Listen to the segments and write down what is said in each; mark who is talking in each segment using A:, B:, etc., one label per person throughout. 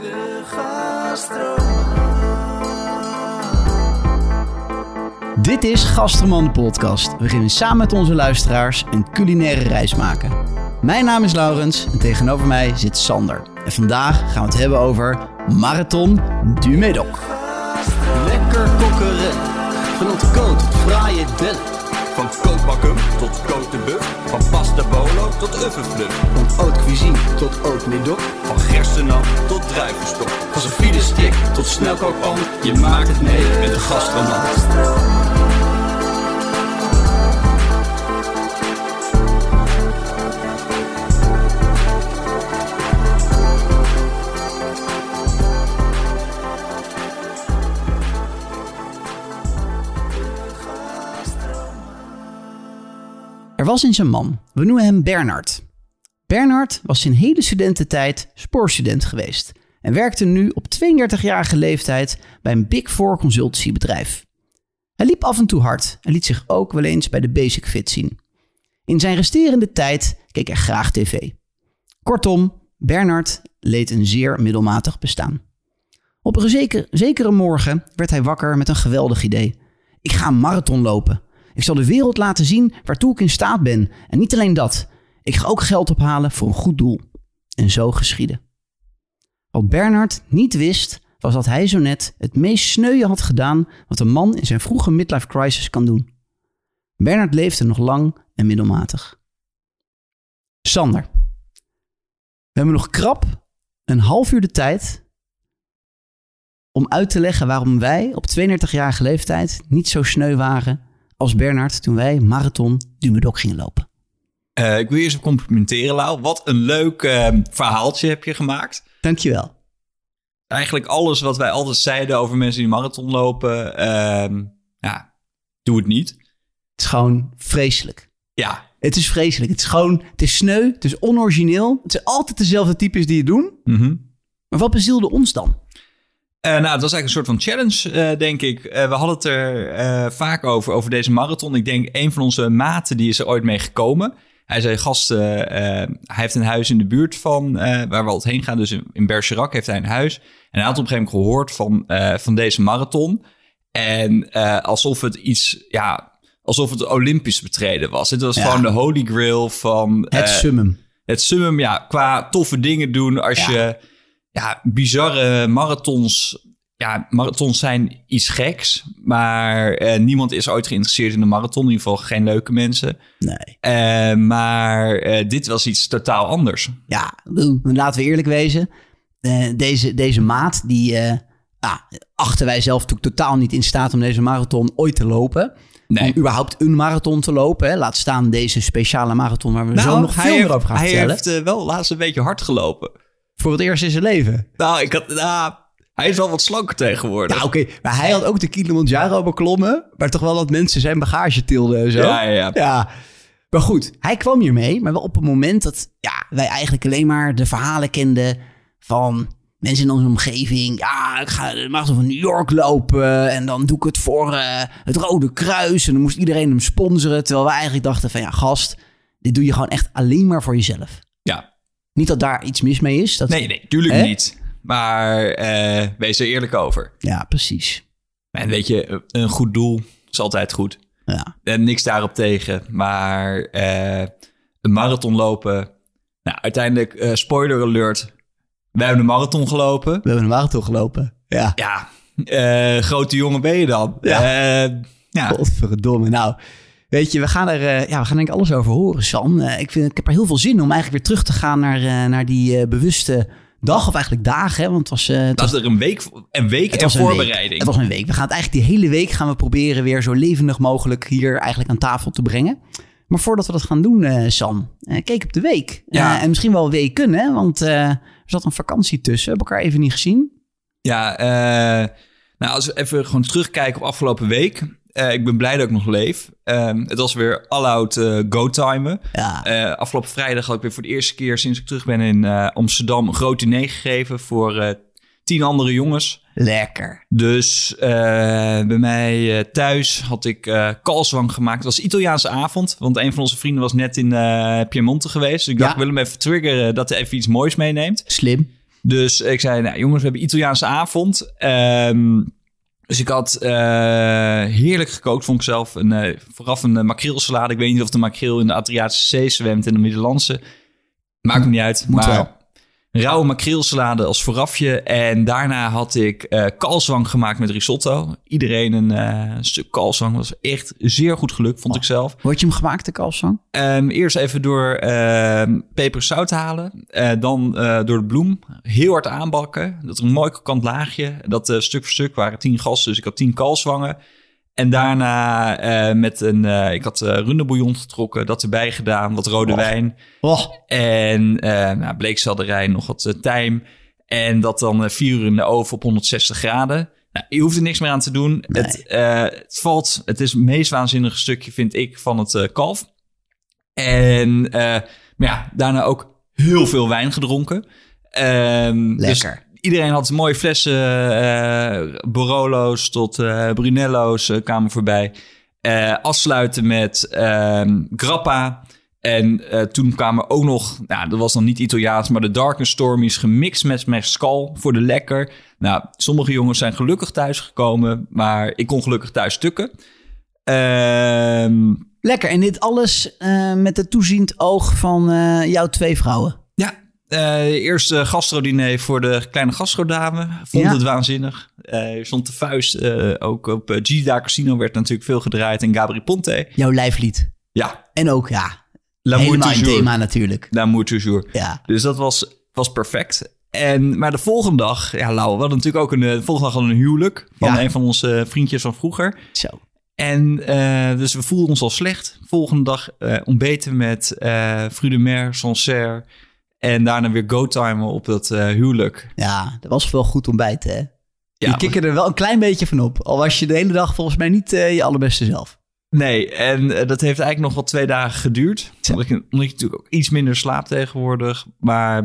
A: De
B: Dit is Gastroman de podcast, waarin we samen met onze luisteraars een culinaire reis maken. Mijn naam is Laurens en tegenover mij zit Sander. En vandaag gaan we het hebben over Marathon du Médoc.
C: Lekker kokkeren, van ontkoot tot fraaie dellen.
D: Van kookbakken tot buff. Van pasta bolo tot uffenfluff.
C: Van haute cuisine tot médoc.
D: Van gerstenap tot druivenstok.
C: Van zijn stick tot snelkookpan.
D: Je maakt het mee met de gastroman.
B: Was eens een man, we noemen hem Bernard. Bernard was zijn hele studententijd spoorstudent geweest en werkte nu op 32-jarige leeftijd bij een Big Four consultancybedrijf. Hij liep af en toe hard en liet zich ook wel eens bij de Basic Fit zien. In zijn resterende tijd keek hij graag tv. Kortom, Bernard leed een zeer middelmatig bestaan. Op een zeker, zekere morgen werd hij wakker met een geweldig idee. Ik ga een marathon lopen. Ik zal de wereld laten zien waartoe ik in staat ben. En niet alleen dat. Ik ga ook geld ophalen voor een goed doel. En zo geschiedde. Wat Bernard niet wist, was dat hij zo net het meest sneuwe had gedaan wat een man in zijn vroege midlife crisis kan doen. Bernard leefde nog lang en middelmatig. Sander, we hebben nog krap een half uur de tijd om uit te leggen waarom wij op 32-jarige leeftijd niet zo sneu waren als Bernard toen wij Marathon du Médoc gingen lopen.
D: Eh, ik wil je eens complimenteren, Lau. Wat een leuk uh, verhaaltje heb je gemaakt.
B: Dankjewel.
D: Eigenlijk alles wat wij altijd zeiden over mensen die marathon lopen, uh, ja, doe het niet. Het
B: is gewoon vreselijk.
D: Ja.
B: Het is vreselijk. Het is gewoon, het is sneu, het is onorigineel. Het zijn altijd dezelfde types die het doen.
D: Mm
B: Maar wat bezielde ons dan?
D: Uh, nou, het was eigenlijk een soort van challenge, uh, denk ik. Uh, we hadden het er vaak over, over deze marathon. Ik denk, een van onze maten, die is er ooit mee gekomen. Hij zei, gast, hij heeft een huis in de buurt van waar we altijd heen gaan. Dus in, in Bergerac heeft hij een huis. En hij had op een gegeven moment gehoord van, van deze marathon. En alsof het iets, ja, alsof het Olympisch betreden was. Het was ja. gewoon de holy grail van...
B: Het summum.
D: Het summum, ja, qua toffe dingen doen als ja. je ja, bizarre marathons. Ja, marathons zijn iets geks. Maar eh, niemand is ooit geïnteresseerd in de marathon. In ieder geval geen leuke mensen.
B: Nee.
D: Uh, maar uh, dit was iets totaal anders.
B: Ja, laten we eerlijk wezen. deze, deze maat, die ah, achten wij zelf natuurlijk totaal niet in staat om deze marathon ooit te lopen.
D: Nee.
B: Om überhaupt een marathon te lopen. Hè? Laat staan deze speciale marathon waar we
D: nou,
B: zo nog veel meer over gaan
D: hij
B: vertellen.
D: Hij heeft wel laatst een beetje hard gelopen.
B: Voor het eerst in zijn leven.
D: Nou, ik had, nou, hij is wel wat slanker tegenwoordig.
B: Ja, oké. Maar hij had ook de Kilimanjaro beklommen. Maar toch wel dat mensen zijn bagage tilden en zo.
D: Ja, ja, ja.
B: ja. Maar goed, hij kwam hier mee. Maar wel op een moment dat ja, wij eigenlijk alleen maar de verhalen kenden van mensen in onze omgeving. Ja, ik ga de marathon van New York lopen. En dan doe ik het voor uh, het Rode Kruis. En dan moest iedereen hem sponsoren. Terwijl wij eigenlijk dachten van ja, gast, dit doe je gewoon echt alleen maar voor jezelf.
D: Ja.
B: Niet dat daar iets mis mee is. Dat...
D: Nee, nee, tuurlijk Hè? niet. Maar uh, wees er eerlijk over.
B: Ja, precies.
D: En weet je, een goed doel is altijd goed.
B: Ja.
D: En niks daarop tegen. Maar uh, een marathon lopen. Nou, uiteindelijk, uh, spoiler alert. We hebben een marathon gelopen. We
B: hebben een marathon gelopen. Ja.
D: Ja. grote jongen ben je dan.
B: Ja. ja. Godverdomme. Nou, Weet je, we gaan er uh, ja, we gaan denk ik alles over horen, Sam. Uh, ik, vind, ik heb er heel veel zin om eigenlijk weer terug te gaan naar, uh, naar die bewuste dag, of eigenlijk dagen. Hè, want het was, het
D: was er een week, een week en voorbereiding.
B: Week. Het was een week. We gaan het eigenlijk die hele week gaan we proberen weer zo levendig mogelijk hier eigenlijk aan tafel te brengen. Maar voordat we dat gaan doen, Sam, kijk op de week.
D: Ja.
B: en misschien wel weken, hè? Want er zat een vakantie tussen. We hebben elkaar even niet gezien.
D: Ja, nou als we even gewoon terugkijken op afgelopen week. Uh, ik ben blij dat ik nog leef. Uh, het was weer all-out uh, go-timen.
B: Ja.
D: Uh, afgelopen vrijdag had ik weer voor de eerste keer sinds ik terug ben in Amsterdam... een groot diner gegeven voor tien andere jongens.
B: Lekker.
D: Dus bij mij thuis had ik uh, kalswang gemaakt. Het was Italiaanse avond, want een van onze vrienden was net in Piemonte geweest. Dus ik dacht,
B: Ja.
D: ik wil hem even triggeren dat hij even iets moois meeneemt.
B: Slim.
D: Dus ik zei, nou jongens, we hebben Italiaanse avond. Ehm, dus ik had eh, heerlijk gekookt, vond ik zelf. Een, eh, vooraf een uh, makreelsalade. Ik weet niet of de makreel in de Adriatische Zee zwemt en de Middellandse. Maakt me niet uit.
B: Moet
D: maar
B: wel.
D: Rauwe makreelsalade als voorafje. En daarna had ik kalfswang gemaakt met risotto. Iedereen een eh, stuk kalfswang. was echt zeer goed gelukt, vond ik zelf.
B: Hoe had je hem gemaakt, de kalfsang?
D: Ehm, eerst even door ehm peper en zout halen. Eh, dan door de bloem. Heel hard aanbakken. Dat er een mooi krokant laagje. Dat stuk voor stuk waren tien gasten. Dus ik had tien kalfswangen. En daarna eh, met een... eh, ik had uh, runderbouillon getrokken. Dat erbij gedaan. Wat rode
B: Oh.
D: wijn.
B: Oh,
D: En eh nou, bleekselderij, nog wat eh, tijm. En dat dan eh, vier uur in de oven op 160 graden. Nou, je hoeft er niks meer aan te doen.
B: Nee.
D: Het, eh, het valt, het is het meest waanzinnige stukje, vind ik, van het eh, kalf. En eh, maar ja, daarna ook heel veel wijn gedronken. Ehm, dus
B: lekker.
D: Iedereen had mooie flessen, eh Barolo's tot eh, Brunello's eh, kwamen voorbij. Afsluiten met ehm, grappa. En toen kwamen ook nog, nou, dat was dan niet Italiaans, maar de Dark and Stormies gemixt met mescal voor de lekker. Nou, sommige jongens zijn gelukkig thuis gekomen, maar ik kon gelukkig thuis stukken. Ehm,
B: Lekker. En dit alles met het toeziend oog van jouw twee vrouwen.
D: Ja, eh eerst uh, gastrodiner voor de kleine gastrodame. Vond
B: Ja.
D: het waanzinnig. Je stond de vuist. eh, ook op uh, Gida Casino werd natuurlijk veel gedraaid. En Gabri Ponte.
B: Jouw lijflied.
D: Ja,
B: En ook, ja,
D: L'amour
B: helemaal
D: toujours.
B: thema natuurlijk.
D: L'amour toujours.
B: Ja.
D: Dus dat was, was perfect. En, maar de volgende dag, ja, Lau, we hadden natuurlijk ook een, de volgende dag een huwelijk van
B: Ja.
D: een van onze vriendjes van vroeger.
B: Zo.
D: En dus we voelden ons al slecht. Volgende dag ontbeten met Fruit de Mer, Sancerre. En daarna weer go-timen op dat eh, huwelijk.
B: Ja, dat was wel goed ontbijt, hè?
D: Ja,
B: je kikkerde er wel een klein beetje van op. Al was je de hele dag volgens mij niet eh, je allerbeste zelf.
D: Nee, en eh, dat heeft eigenlijk nog wel twee dagen geduurd.
B: Zo.
D: Omdat, ik, omdat je natuurlijk ook iets minder slaapt tegenwoordig. Maar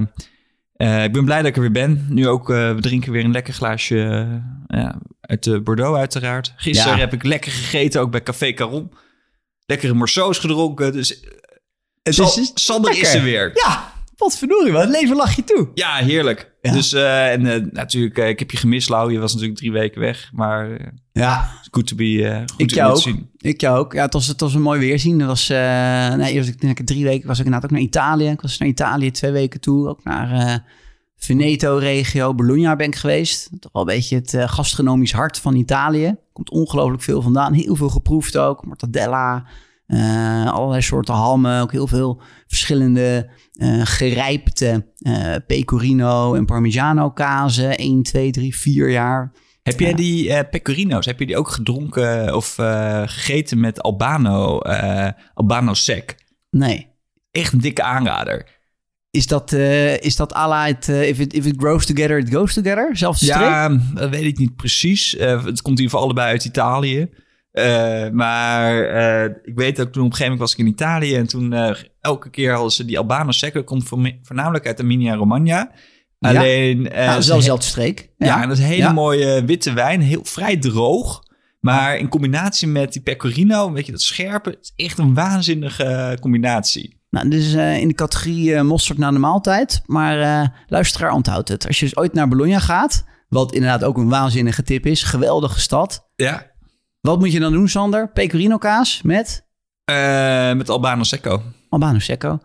D: ik ben blij dat ik er weer ben. Nu ook, we drinken weer een lekker glaasje ja, uit de Bordeaux uiteraard. Gisteren
B: Ja.
D: heb ik lekker gegeten, ook bij Café Caron. Lekkere morceaux gedronken. Dus
B: Het is-
D: Sander is er weer.
B: Ja, wat verdorie, wat het leven lag je toe.
D: Ja, heerlijk.
B: Ja.
D: Dus eh, en eh, natuurlijk, eh, ik heb je gemist, Lau. Je was natuurlijk drie weken weg. Maar
B: Ja,
D: good to be, goed
B: ik
D: te
B: jou ook.
D: zien.
B: Ik jou ook. Ja, het was, het was een mooi weerzien. Dat was, nee, eerst ik denk ik drie weken was ik inderdaad ook naar Italië. Ik was naar Italië twee weken toe. Ook naar Veneto-regio, Bologna ben ik geweest. Toch wel een beetje het gastronomisch hart van Italië. Komt ongelooflijk veel vandaan. Heel veel geproefd ook. Mortadella, eh, allerlei soorten halmen. Ook heel veel verschillende eh, gerijpte eh, pecorino en parmigiano kazen. 1, 2, 3, 4 jaar.
D: Heb jij die pecorino's, heb je die ook gedronken of gegeten met Albano, Albano sec?
B: Nee.
D: Echt een dikke aanrader.
B: Is dat, eh, is dat à la het, if, it, if it grows together, it goes together?
D: Ja, dat weet ik niet precies. Het komt in ieder geval allebei uit Italië. Eh, maar eh, ik weet ook toen op een gegeven moment was ik in Italië en toen eh, elke keer hadden ze die sec. Dat komt voornamelijk uit Emilia Romagna.
B: Ja.
D: Alleen,
B: Ja, dat is wel dezelfde streek.
D: Ja, en dat is hele
B: Ja.
D: mooie witte wijn. Heel vrij droog. Maar in combinatie met die pecorino, weet je, dat scherpe. Het is echt een waanzinnige combinatie.
B: Nou, dit is in de categorie eh, mosterd na de maaltijd. Maar eh luisteraar onthoudt het. Als je dus ooit naar Bologna gaat, wat inderdaad ook een waanzinnige tip is. Geweldige stad.
D: Ja.
B: Wat moet je dan doen, Sander? Pecorino kaas met
D: Eh, met Albano Secco.
B: Albano Secco.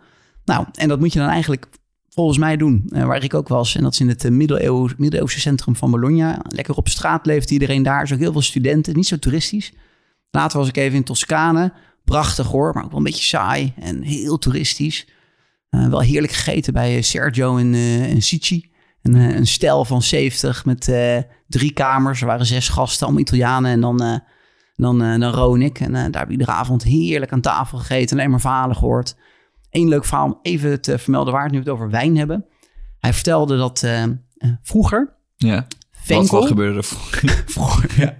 B: Nou, en dat moet je dan eigenlijk volgens mij doen, eh, waar ik ook was. En dat is in het middeleeuw, middeleeuwse centrum van Bologna. Lekker op straat leeft iedereen daar. Er zijn ook heel veel studenten, niet zo toeristisch. Later was ik even in Toscane. Prachtig hoor, maar ook wel een beetje saai en heel toeristisch. Wel heerlijk gegeten bij Sergio en, en Sici. Een, een stel van 70 met drie kamers. Er waren zes gasten, allemaal Italianen. En dan, dan, eh dan Ro en ik. En eh, daar heb ik iedere avond heerlijk aan tafel gegeten. Alleen maar verhalen gehoord. Eén leuk verhaal om even te vermelden waar het nu het over wijn hebben. Hij vertelde dat eh, vroeger
D: Ja. Wat,
B: Venkel...
D: wat gebeurde er? voor-
B: Vroeger, ja.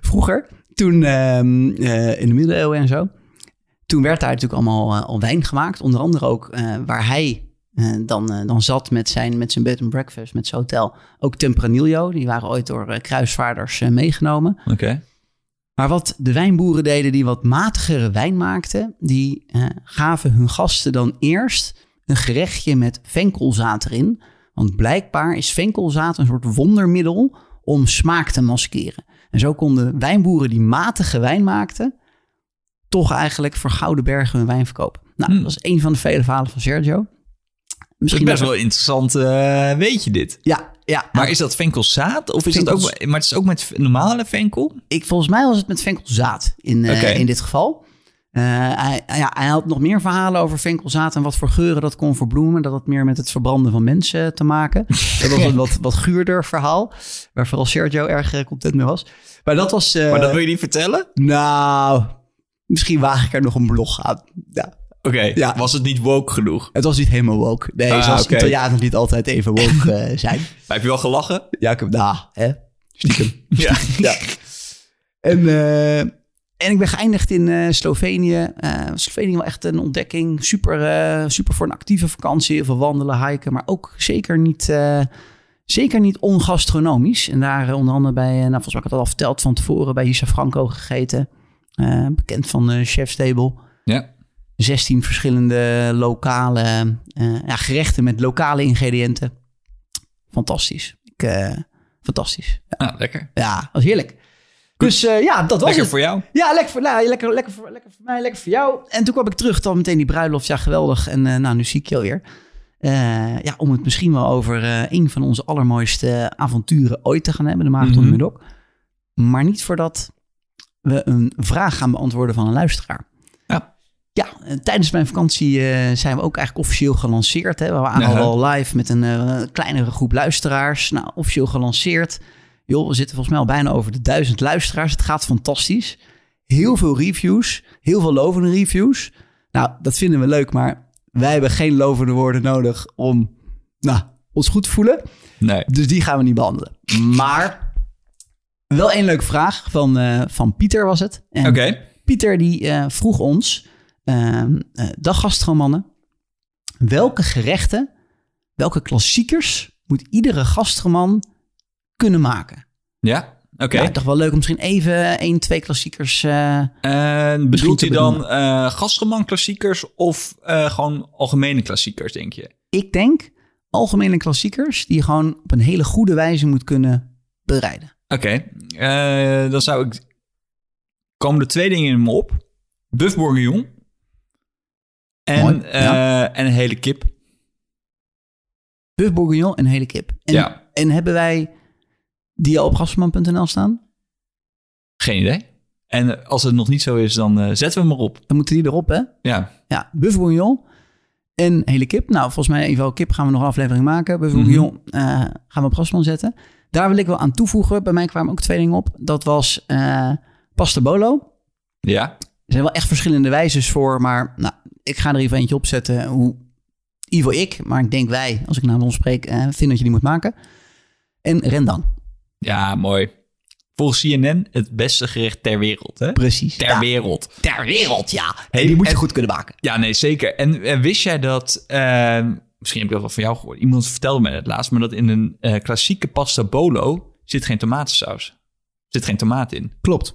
B: Vroeger, toen ehm, eh, in de middeleeuwen en zo, toen werd daar natuurlijk allemaal al wijn gemaakt. Onder andere ook waar hij dan, eh, dan zat met zijn, met zijn bed and breakfast, met zijn hotel. Ook Tempranillo, die waren ooit door eh, kruisvaarders eh, meegenomen.
D: Oké.
B: Maar wat de wijnboeren deden die wat matigere wijn maakten, die eh, gaven hun gasten dan eerst een gerechtje met venkelzaad erin. Want blijkbaar is venkelzaad een soort wondermiddel om smaak te maskeren. En zo konden wijnboeren die matige wijn maakten, toch eigenlijk voor gouden bergen hun wijn verkopen. Nou,
D: Hmm.
B: dat is een van de vele verhalen van Sergio.
D: Dat is
B: Misschien
D: best
B: dat-
D: wel interessant, eh, weet je dit.
B: Ja, ja.
D: Maar is dat venkelzaad? Of is dat
B: Venkels-
D: ook, maar het is ook met normale venkel?
B: ik, volgens mij was het met venkelzaad in, eh, in dit geval. Eh, hij, ja, hij had nog meer verhalen over venkelzaad en wat voor geuren dat kon verbloemen. Dat had meer met het verbranden van mensen te maken. Dat was een wat, wat guurder verhaal, waar vooral Sergio erg content mee was. Maar dat was...
D: Maar dat wil je niet vertellen?
B: Nou, misschien waag ik er nog een blog aan. Ja.
D: Oké,
B: Ja.
D: was het niet woke genoeg?
B: Het was niet helemaal woke. Nee,
D: Ah,
B: zoals
D: oké.
B: Italianen niet altijd even woke eh, zijn.
D: Maar heb je wel gelachen?
B: Ja, ik heb... Nou, hè. Stiekem.
D: Ja.
B: ja. En, eh, en ik ben geëindigd in eh, Slovenië. Slovenië wel echt een ontdekking. Super, super voor een actieve vakantie. Veel wandelen, hiken. Maar ook zeker niet, zeker niet ongastronomisch. En daar onder andere bij, nou, volgens mij had ik het al verteld van tevoren, bij Isa Franco gegeten. Bekend van de Chef's Table.
D: Ja.
B: 16 verschillende lokale eh, ja, gerechten met lokale ingrediënten. Fantastisch. Ik, eh, fantastisch. Ja,
D: Ah, lekker.
B: ja, was heerlijk. Dus eh, ja, dat was
D: Lekker
B: het.
D: voor jou.
B: Ja, lekker voor, nou, lekker, lekker, voor, lekker voor mij, lekker voor jou. En toen kwam ik terug, dan meteen die bruiloft. Ja, geweldig. En nou, nu zie ik je alweer. Ja, om het misschien wel over een van onze allermooiste avonturen ooit te gaan hebben. De Marathon
D: Mhm.
B: Mudok. Maar niet voordat we een vraag gaan beantwoorden van een luisteraar.
D: Ja.
B: Eh, tijdens mijn vakantie eh, zijn we ook eigenlijk officieel gelanceerd. Hè? We waren al wel live met een eh, kleinere groep luisteraars. Nou, officieel gelanceerd. Joh, we zitten volgens mij al bijna over de duizend luisteraars. Het gaat fantastisch. Heel veel reviews. Heel veel lovende reviews. Nou, dat vinden we leuk, maar wij hebben geen lovende woorden nodig om nou, ons goed te voelen.
D: Nee.
B: Dus die gaan we niet behandelen. Maar wel één leuke vraag van, van Pieter was het.
D: Oké.
B: Pieter die vroeg ons, ehm eh, dag gastromannen, welke gerechten, welke klassiekers moet iedere gastroman kunnen maken?
D: Ja, oké.
B: Nou, toch wel leuk om misschien even één, twee klassiekers... eh,
D: En bedoelt hij dan eh gastroman klassiekers of gewoon algemene klassiekers, denk je?
B: ik denk algemene klassiekers die je gewoon op een hele goede wijze moet kunnen bereiden.
D: Oké, eh, dan zou ik... Komen er twee dingen in me op. Buff bourguignon. En,
B: Mooi,
D: eh,
B: ja.
D: en een hele kip.
B: Buff bourguignon en hele kip. En,
D: Ja.
B: en hebben wij die al op gastroman.nl staan?
D: Geen idee. En als het nog niet zo is, dan eh, zetten we hem erop.
B: Dan moeten die erop, hè?
D: Ja,
B: Ja, buff bourguignon en hele kip. Nou, volgens mij even kip gaan we nog een aflevering maken. Buff
D: Mhm.
B: bourguignon eh, gaan we op gasman zetten. Daar wil ik wel aan toevoegen. Bij mij kwamen ook twee dingen op. Dat was eh pasta bolo.
D: ja.
B: Er zijn wel echt verschillende wijzes voor, maar nou, ik ga er even eentje op zetten. Hoe, in ieder geval ik, maar ik denk wij, als ik namens ons spreek, eh vind dat je die moet maken. En rendang.
D: ja, mooi. Volgens CNN het beste gerecht ter wereld, hè?
B: Precies.
D: Ter
B: Ja,
D: wereld.
B: ter wereld, ja.
D: Hey,
B: en die moet je
D: en-
B: goed kunnen maken.
D: Ja, nee, zeker. En wist jij dat... eh, misschien heb ik dat wel van jou gehoord. Iemand vertelde me het laatst, maar dat in een eh, klassieke pasta bolo zit geen tomatensaus. Zit geen tomaat in.
B: Klopt.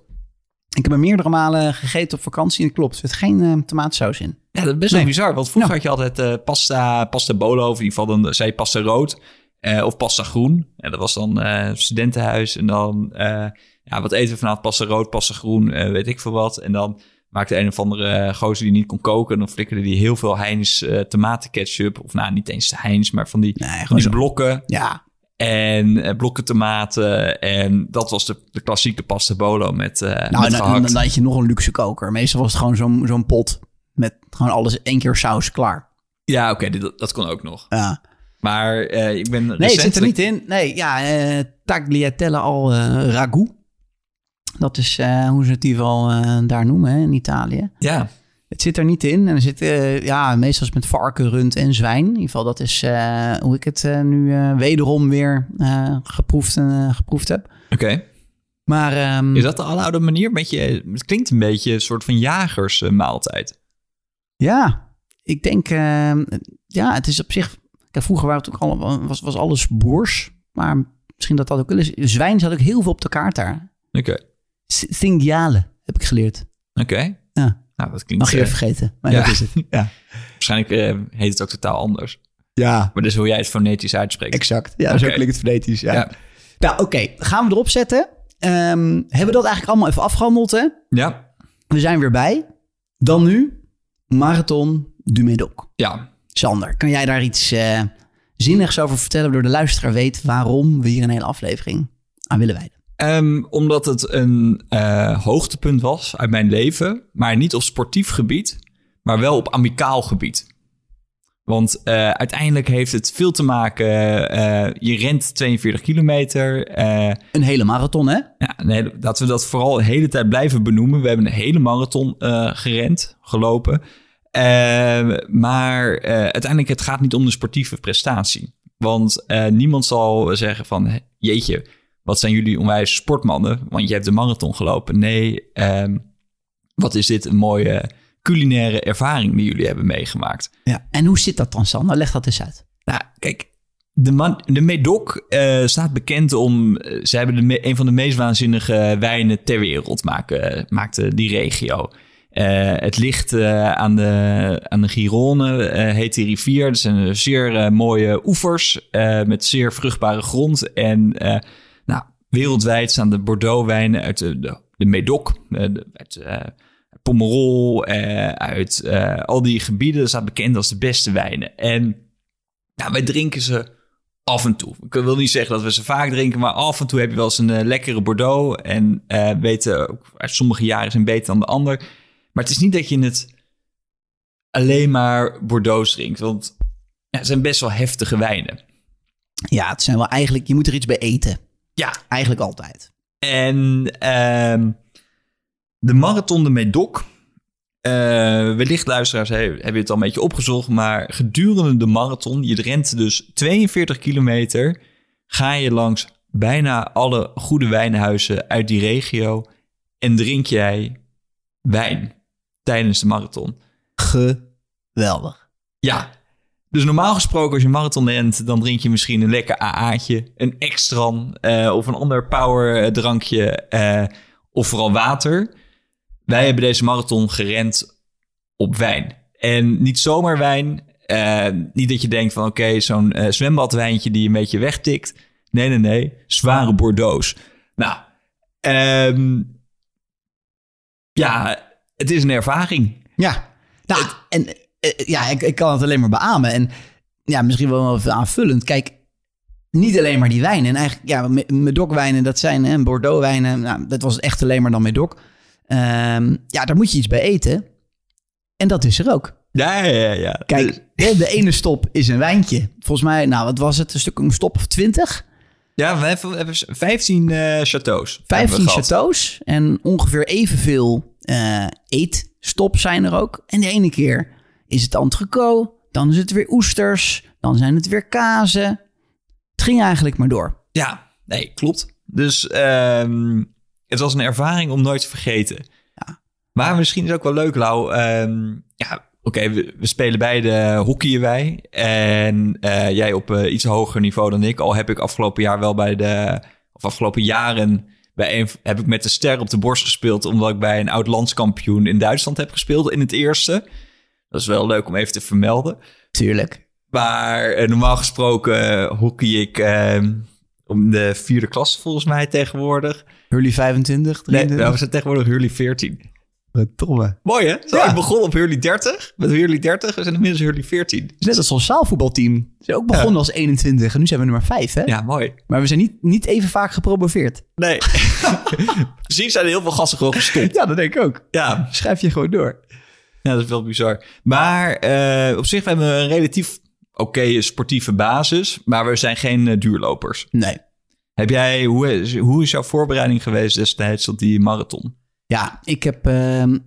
B: Ik heb er meerdere malen gegeten op vakantie en klopt. Er zit geen eh, tomatensaus in.
D: Ja, dat is best
B: Nee.
D: wel bizar. Want vroeger
B: Ja.
D: had je altijd eh, pasta, pasta bolo, of in ieder geval dan zei je pasta rood eh, of pasta groen. En dat was dan eh, studentenhuis. En dan, eh, ja, wat eten we vanavond? Pasta rood, pasta groen, eh, weet ik veel wat. En dan maakte een of andere eh, gozer die niet kon koken. En dan flikkerde die heel veel Heinz eh tomatenketchup. Of nou, niet eens Heinz, maar van die,
B: Nee,
D: van die blokken.
B: Ja,
D: En eh, blokken tomaten. En dat was de, de klassieke pasta bolo met, eh
B: nou,
D: met
B: dan, had je nog een luxe koker. Meestal was het gewoon zo'n zo'n pot met gewoon alles één keer saus klaar.
D: Ja, oké, dat, dat kon ook nog.
B: Ja.
D: Maar eh, ik ben
B: Nee, het zit er
D: recentelijk-
B: niet in. Nee, ja, eh tagliatelle al ragout. Dat is hoe ze het geval eh, daar noemen hè, in Italië.
D: Ja,
B: Het zit er niet in. En er zit, eh, ja, meestal is het met varken, rund en zwijn. In ieder geval, dat is eh, hoe ik het eh, nu wederom weer geproefd, en, geproefd heb.
D: oké.
B: Maar ehm,
D: Is dat de aloude manier? Beetje, het klinkt een beetje een soort van jagersmaaltijd.
B: ja, ik denk, ehm, ja, het is op zich. Kijk, vroeger waren het ook al, was, was alles boers. Maar misschien dat dat ook wel is. Zwijn zat ook heel veel op de kaart daar.
D: Oké,
B: S- Cinghiale heb ik geleerd.
D: oké.
B: Ja.
D: Nou, dat klinkt...
B: Mag je
D: eh,
B: even vergeten. Maar
D: ja.
B: dat is het. Ja.
D: waarschijnlijk eh, heet het ook totaal anders.
B: Ja,
D: Maar is hoe jij het fonetisch uitspreekt.
B: exact. Ja, zo klinkt het fonetisch. Ja.
D: Ja.
B: Nou, oké. Gaan we erop zetten. Ehm, hebben we dat eigenlijk allemaal even afgehandeld, hè?
D: Ja.
B: We zijn weer bij. Dan nu Marathon du Médoc.
D: Ja.
B: Sander, kan jij daar iets eh, zinnigs over vertellen... waardoor de luisteraar weet waarom we hier een hele aflevering aan willen wijden?
D: Ehm, omdat het een eh, hoogtepunt was uit mijn leven, maar niet op sportief gebied, maar wel op amicaal gebied. Want eh, uiteindelijk heeft het veel te maken. eh, je rent 42 kilometer.
B: Een hele marathon, hè?
D: ja, nee, laten we dat vooral de hele tijd blijven benoemen. We hebben een hele marathon gerend, gelopen. Eh, maar uiteindelijk, het gaat niet om de sportieve prestatie. Want niemand zal zeggen van, "Hé, jeetje, wat zijn jullie onwijs sportmannen? Want je hebt de marathon gelopen. Nee, ehm, wat is dit een mooie culinaire ervaring die jullie hebben meegemaakt.
B: Ja. En hoe zit dat dan, Sander? Leg dat eens uit.
D: Nou, kijk, de, man, de Medoc eh, staat bekend om... eh, ze hebben de me- een van de meest waanzinnige wijnen ter wereld maken, maakte die regio. Eh, het ligt aan, de, aan de Gironde, heet die rivier. Dat zijn zeer mooie oevers met zeer vruchtbare grond. En wereldwijd staan de Bordeaux-wijnen uit de, de, de Medoc, eh, de- uit eh, Pomerol, eh, uit eh, al die gebieden. Dat staat bekend als de beste wijnen. En wij drinken ze af en toe. Ik wil niet zeggen dat we ze vaak drinken, maar af en toe heb je wel eens een eh, lekkere Bordeaux. En eh weten uit sommige jaren zijn beter dan de ander. Maar het is niet dat je het alleen maar Bordeaux drinkt. Want ja, het zijn best wel heftige wijnen.
B: Ja, het zijn wel eigenlijk... Je moet er iets bij eten.
D: Ja,
B: Eigenlijk altijd.
D: En ehm, de Marathon de Medoc. eh, wellicht luisteraars he- hebben het al een beetje opgezocht. Maar gedurende de marathon, je rent dus 42 kilometer. Ga je langs bijna alle goede wijnhuizen uit die regio. En drink jij wijn tijdens de marathon.
B: Geweldig.
D: Ja. Dus normaal gesproken als je marathon rent, dan drink je misschien een lekker AA'tje, een extran eh, of een ander power eh, drankje eh, of vooral water. Wij hebben deze marathon gerend op wijn. En niet zomaar wijn. niet dat je denkt van oké, zo'n zwembadwijntje die een beetje wegtikt. Nee, nee, nee. Zware Bordeaux's. Nou, ehm, ja, het is een ervaring.
B: Ja. Nou, en ja, ik, ik kan het alleen maar beamen. En ja, misschien wel even aanvullend. Kijk, niet alleen maar die wijnen. En eigenlijk, ja, Me- Medoc-wijnen, dat zijn hè, Bordeaux-wijnen. Nou, dat was echt alleen maar dan Medoc. Ehm, ja, daar moet je iets bij eten. En dat is er ook.
D: Ja, ja, ja.
B: Kijk,
D: Dus-
B: de ene stop is een wijntje. Volgens mij, nou, wat was het? Een stuk een stop of twintig?
D: Ja, we hebben, we hebben 15 eh chateaus. hebben
B: 15
D: we gehad.
B: chateaus. En ongeveer evenveel eh eetstops zijn er ook. En de ene keer is het entrecote. Dan is het weer oesters. Dan zijn het weer kazen. Het ging eigenlijk maar door.
D: Ja, nee, klopt. Dus ehm, het was een ervaring om nooit te vergeten.
B: Ja.
D: Maar misschien is ook wel leuk, Lau. ehm, ja, oké, we, we spelen beide hockeyen wij. En eh, jij op eh, iets hoger niveau dan ik. Al heb ik afgelopen jaar wel bij de... Of afgelopen jaren bij een, heb ik met de ster op de borst gespeeld... omdat ik bij een oud landskampioen in Duitsland heb gespeeld in het eerste. Dat is wel leuk om even te vermelden.
B: Tuurlijk.
D: Maar eh, normaal gesproken eh, hockey ik eh, om de vierde klasse volgens mij tegenwoordig.
B: Hurley 25,
D: Nee,
B: 23.
D: nou, we zijn tegenwoordig Hurley 14.
B: Tomme.
D: Mooi hè? Zo,
B: Ja.
D: Ik begon op Hurley 30. Met Hurley 30 we zijn inmiddels Hurley 14.
B: Het is net als ons zaalvoetbalteam. Ze zijn ook begonnen als 21 en nu zijn we nummer 5, hè?
D: Ja, mooi.
B: Maar we zijn niet, niet even vaak gepromoveerd.
D: Nee. Precies zijn er heel veel gasten gewoon gestopt.
B: Ja, dat denk ik ook.
D: Ja,
B: Schrijf je gewoon door.
D: ja dat is wel bizar. Maar eh, op zich hebben we een relatief oké sportieve basis. Maar we zijn geen eh, duurlopers.
B: Nee.
D: Heb jij, hoe is, hoe is jouw voorbereiding geweest destijds tot die marathon?
B: Ja, ik heb. ehm,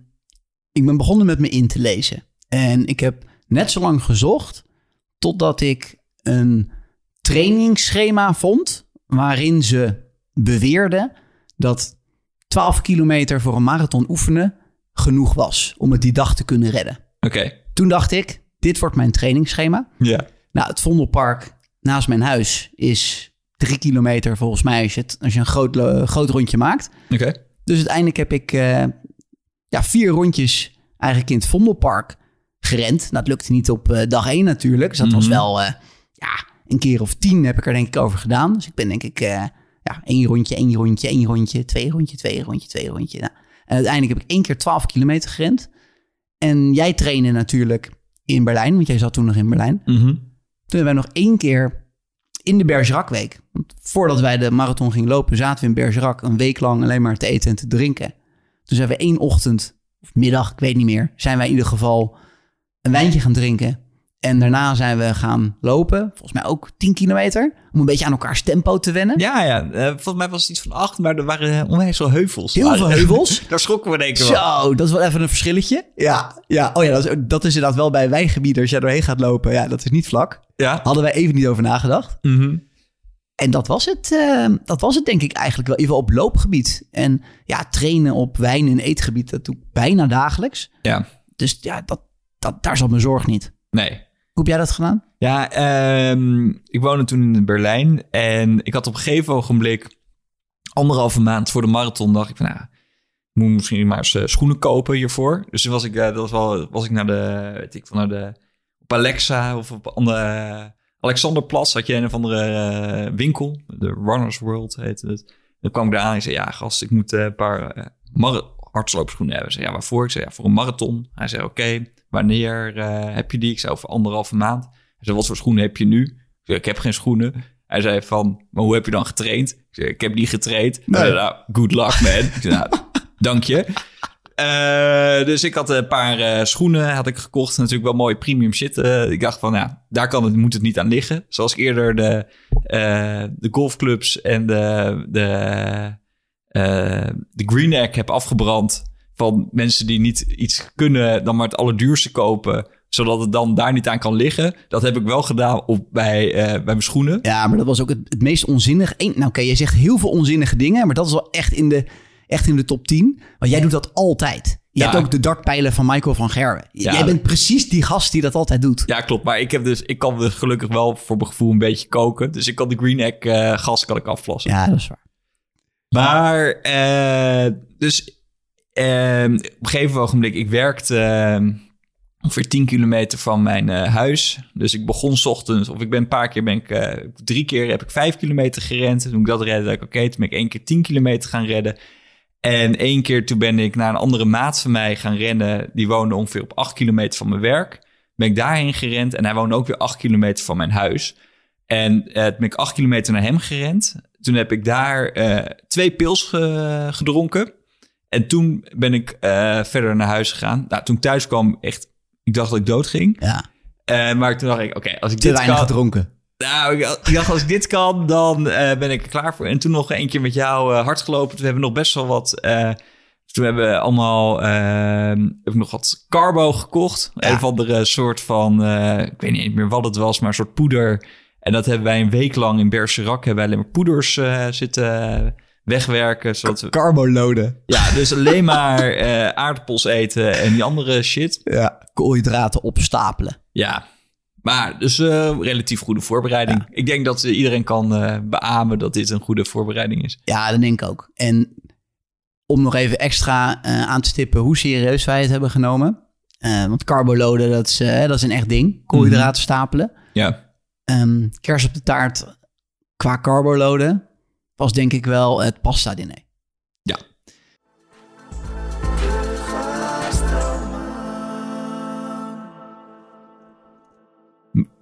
B: ik ben begonnen met me in te lezen. En ik heb net zo lang gezocht totdat ik een trainingsschema vond. waarin ze beweerden dat 12 kilometer voor een marathon oefenen genoeg was om het die dag te kunnen redden.
D: Oké.
B: Toen dacht ik, dit wordt mijn trainingsschema.
D: Ja.
B: Nou, het Vondelpark naast mijn huis is drie kilometer volgens mij als je, het, als je een groot, lo- groot rondje maakt.
D: Oké.
B: Dus uiteindelijk heb ik eh, ja, vier rondjes eigenlijk in het Vondelpark gerend. Dat lukte niet op eh, dag één natuurlijk. Dus dat was
D: Mhm.
B: wel eh, ja, een keer of tien heb ik er denk ik over gedaan. Dus ik ben denk ik eh, ja, één rondje, één rondje, één rondje, twee rondje, twee rondje, twee rondje. Nou, en uiteindelijk heb ik één keer 12 kilometer gerend. En jij trainde natuurlijk in Berlijn, want jij zat toen nog in Berlijn.
D: Mhm.
B: Toen hebben wij nog één keer in de Bergerac-week. Want voordat wij de marathon gingen lopen, zaten we in Bergerac een week lang alleen maar te eten en te drinken. Toen zijn we één ochtend, of middag, ik weet niet meer, zijn wij in ieder geval een wijntje gaan drinken. En daarna zijn we gaan lopen, volgens mij ook 10 kilometer, om een beetje aan elkaars tempo te wennen.
D: Ja, ja. eh, volgens mij was het iets van acht, maar er waren onwijs veel heuvels.
B: Heel veel heuvels.
D: Daar schrokken we denk ik wel.
B: Zo, dat is wel even een verschilletje. Ja, ja. Oh ja, dat is, dat is inderdaad wel bij wijngebieden. Als jij doorheen gaat lopen, ja, dat is niet vlak.
D: Ja.
B: Hadden wij even niet over nagedacht.
D: Mhm.
B: En dat was het, eh, dat was het denk ik eigenlijk wel. Even op loopgebied. En ja, trainen op wijn- en eetgebied, dat doe ik bijna dagelijks.
D: Ja.
B: Dus ja, dat, dat, daar zat mijn zorg niet.
D: Nee.
B: Hoe heb jij dat gedaan?
D: Ja, ehm, ik woonde toen in Berlijn en ik had op een gegeven ogenblik anderhalve maand voor de marathon dacht ik van, nou, ik moet misschien maar eens eh, schoenen kopen hiervoor. Dus toen was ik, eh, dat was wel, was ik naar de, weet ik, van naar de, op Alexa of op andere, Alexanderplatz had je een of andere eh, winkel, de Runners World heette het. Dan kwam ik daar aan en ik zei, ja gast, ik moet eh, een paar eh, mara- hardloopschoenen hebben. Zei, ja, waarvoor? Ik zei, ja, voor een marathon. Hij zei, oké, wanneer eh, heb je die? Ik zei, over anderhalve maand. Hij zei, wat voor schoenen heb je nu? Ik zei, ik heb geen schoenen. Hij zei van, maar hoe heb je dan getraind? Ik zei, ik heb niet getraind. Zei, nou, good luck man. Ik zei, nou, dank je. Eh, dus ik had een paar eh, schoenen had ik gekocht. Natuurlijk wel mooi premium shit. Ik dacht van, ja, daar kan het, moet het niet aan liggen. Zoals eerder de, de golfclubs en de, de, de Green Egg heb afgebrand. Van mensen die niet iets kunnen dan maar het allerduurste kopen. Zodat het dan daar niet aan kan liggen. Dat heb ik wel gedaan op, bij, eh, bij mijn schoenen.
B: Ja, maar dat was ook het, het meest onzinnige. Eén- Nou oké, je zegt heel veel onzinnige dingen, maar dat is wel echt in de, echt in de top 10. Want jij doet dat altijd. Je
D: Ja.
B: hebt ook de dartpijlen van Michael van Gerwen.
D: Ja.
B: Jij bent precies die gast die dat altijd doet.
D: Ja, klopt. Maar ik, heb dus, ik kan dus gelukkig wel voor mijn gevoel een beetje koken. Dus ik kan de Green Egg eh, gas kan ik afplassen.
B: Ja, dat is waar.
D: Maar, eh, dus eh, op een gegeven ogenblik, ik werkte eh, ongeveer 10 kilometer van mijn eh, huis. Dus ik begon ochtends, of ik ben een paar keer, ben ik, eh, drie keer heb ik 5 kilometer gerend. Toen ik dat redde, dacht ik, oké, toen ben ik één keer 10 kilometer gaan redden. En één keer toen ben ik naar een andere maat van mij gaan rennen. Die woonde ongeveer op 8 kilometer van mijn werk. Ben ik daarheen gerend en hij woonde ook weer 8 kilometer van mijn huis. En eh, toen ben ik 8 kilometer naar hem gerend. Toen heb ik daar eh, twee pils ge- gedronken. En toen ben ik eh, verder naar huis gegaan. Nou, toen ik thuis kwam, echt, ik dacht dat ik dood ging.
B: Ja,
D: Eh, maar toen dacht ik, oké, als ik
B: te
D: dit
B: weinig
D: kan...
B: gedronken.
D: Nou, ik dacht, als ik dit kan, dan ben ik er klaar voor. En toen nog een keer met jou hard gelopen. Toen hebben we nog best wel wat... toen hebben we allemaal... eh, heb ik nog wat carbo gekocht.
B: Ja.
D: Een of andere soort van... ik weet niet meer wat het was, maar een soort poeder. En dat hebben wij een week lang in Bergerac... hebben wij alleen maar poeders eh, zitten wegwerken. Zodat we,
B: Carboloden.
D: ja, dus alleen maar eh, aardappels eten en die andere shit.
B: Ja. Koolhydraten opstapelen.
D: Ja, maar dus eh, relatief goede voorbereiding. Ik denk dat iedereen kan eh beamen dat dit een goede voorbereiding is.
B: Ja, dat denk ik ook. En om nog even extra aan te stippen hoe serieus wij het hebben genomen. Want carboloden, dat is, dat is een echt ding. Koolhydraten stapelen.
D: Ja,
B: Ehm, kers op de taart qua carboloden was denk ik wel het pasta diner.
D: ja.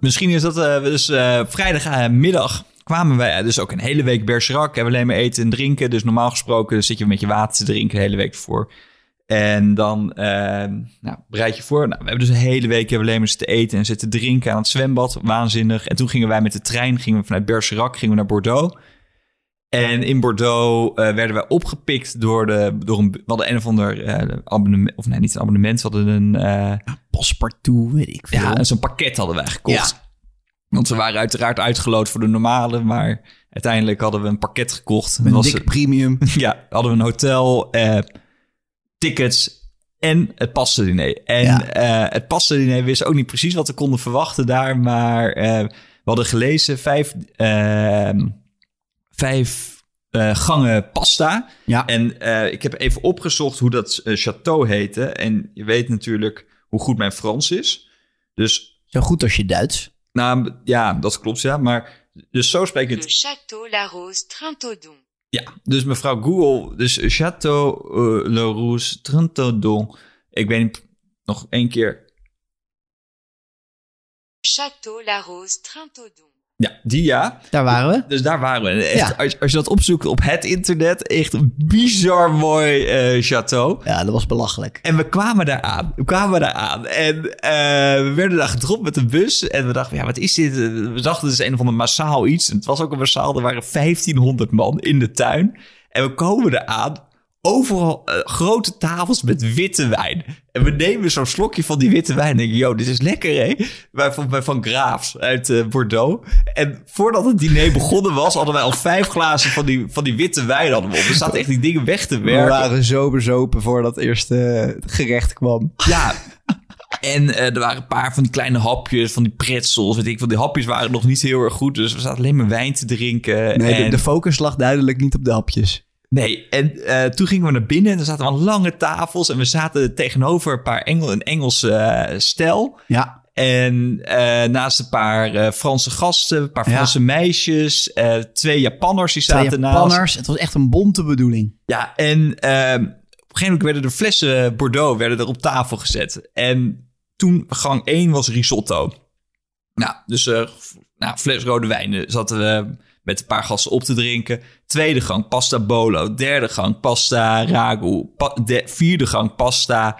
D: Misschien is dat eh, dus eh, vrijdagmiddag kwamen wij dus ook een hele week Bergerac. Hebben alleen maar eten en drinken. Dus normaal gesproken zit je met je water te drinken de hele week voor. En dan eh, nou, bereid je voor. Nou, we hebben dus een hele week hebben alleen maar zitten eten en zitten drinken aan het zwembad. Waanzinnig. En toen gingen wij met de trein, gingen we vanuit Bergerac gingen we naar Bordeaux. En in Bordeaux eh, werden wij opgepikt door, de, door een, we hadden een of ander eh, abonnement, of nee, niet een abonnement, we hadden een, eh,
B: Paspartout, weet ik veel.
D: ja, zo'n pakket hadden wij gekocht. Want we waren uiteraard uitgeloot voor de normale, maar uiteindelijk hadden we een pakket gekocht.
B: Met een
D: was
B: dikke premium.
D: ja, hadden we een hotel, eh, tickets en het pastadiner. En
B: Ja.
D: eh, het pastadiner wist ook niet precies wat we konden verwachten daar, maar eh, we hadden gelezen vijf, eh, vijf eh, gangen pasta.
B: Ja.
D: En eh, ik heb even opgezocht hoe dat château heette. En je weet natuurlijk hoe goed mijn Frans is. Dus,
B: Zo goed als je Duits.
D: nou ja, dat klopt ja. Maar dus zo spreek ik
A: Le
D: het.
A: château La Rose Trentaudon.
D: Ja, dus mevrouw Google, dus Château euh, Le Rouge. Ik weet nog één keer.
A: Château La Rose.
D: Ja, die ja.
B: Daar waren we.
D: Dus daar waren we. Echt,
B: Ja.
D: als, als je dat opzoekt op het internet, echt een bizar mooi eh château.
B: Ja, dat was belachelijk.
D: En we kwamen daar aan. We kwamen daar aan. En eh, we werden daar gedropt met een bus. En we dachten, ja, wat is dit? We dachten, het is een of ander massaal iets. En het was ook een massaal. Er waren 1500 man in de tuin. En we komen daar aan. Overal eh, grote tafels met witte wijn. En we nemen zo'n slokje van die witte wijn. En denken, yo, dit is lekker, hè? Wij van, wij van Graafs uit eh, Bordeaux. En voordat het diner begonnen was, hadden wij al vijf glazen van die, van die witte wijn hadden we op. We zaten echt die dingen weg te werken.
B: zo bezopen voordat het eerste gerecht kwam.
D: Ja. En eh, er waren een paar van die kleine hapjes, van die pretzels. Weet ik, van die hapjes waren nog niet heel erg goed. Dus we zaten alleen maar wijn te drinken.
B: Nee, de,
D: en,
B: de focus lag duidelijk niet op de hapjes.
D: Nee, en eh, toen gingen we naar binnen en er zaten wel lange tafels. En we zaten tegenover een paar Engel, een Engelse eh, stel.
B: Ja,
D: En eh, naast een paar eh, Franse gasten, een paar
B: Ja.
D: Franse meisjes, twee Japanners die
B: twee
D: zaten naast.
B: Japanners. Het was echt een bonte bedoeling.
D: Ja, en ehm, op een gegeven moment werden de flessen Bordeaux werden er op tafel gezet. En toen gang 1 was risotto. Nou, dus nou, fles rode wijn zaten we met een paar gasten op te drinken. Tweede gang pasta bolo. Derde gang pasta ragu. Pa- de, vierde gang pasta.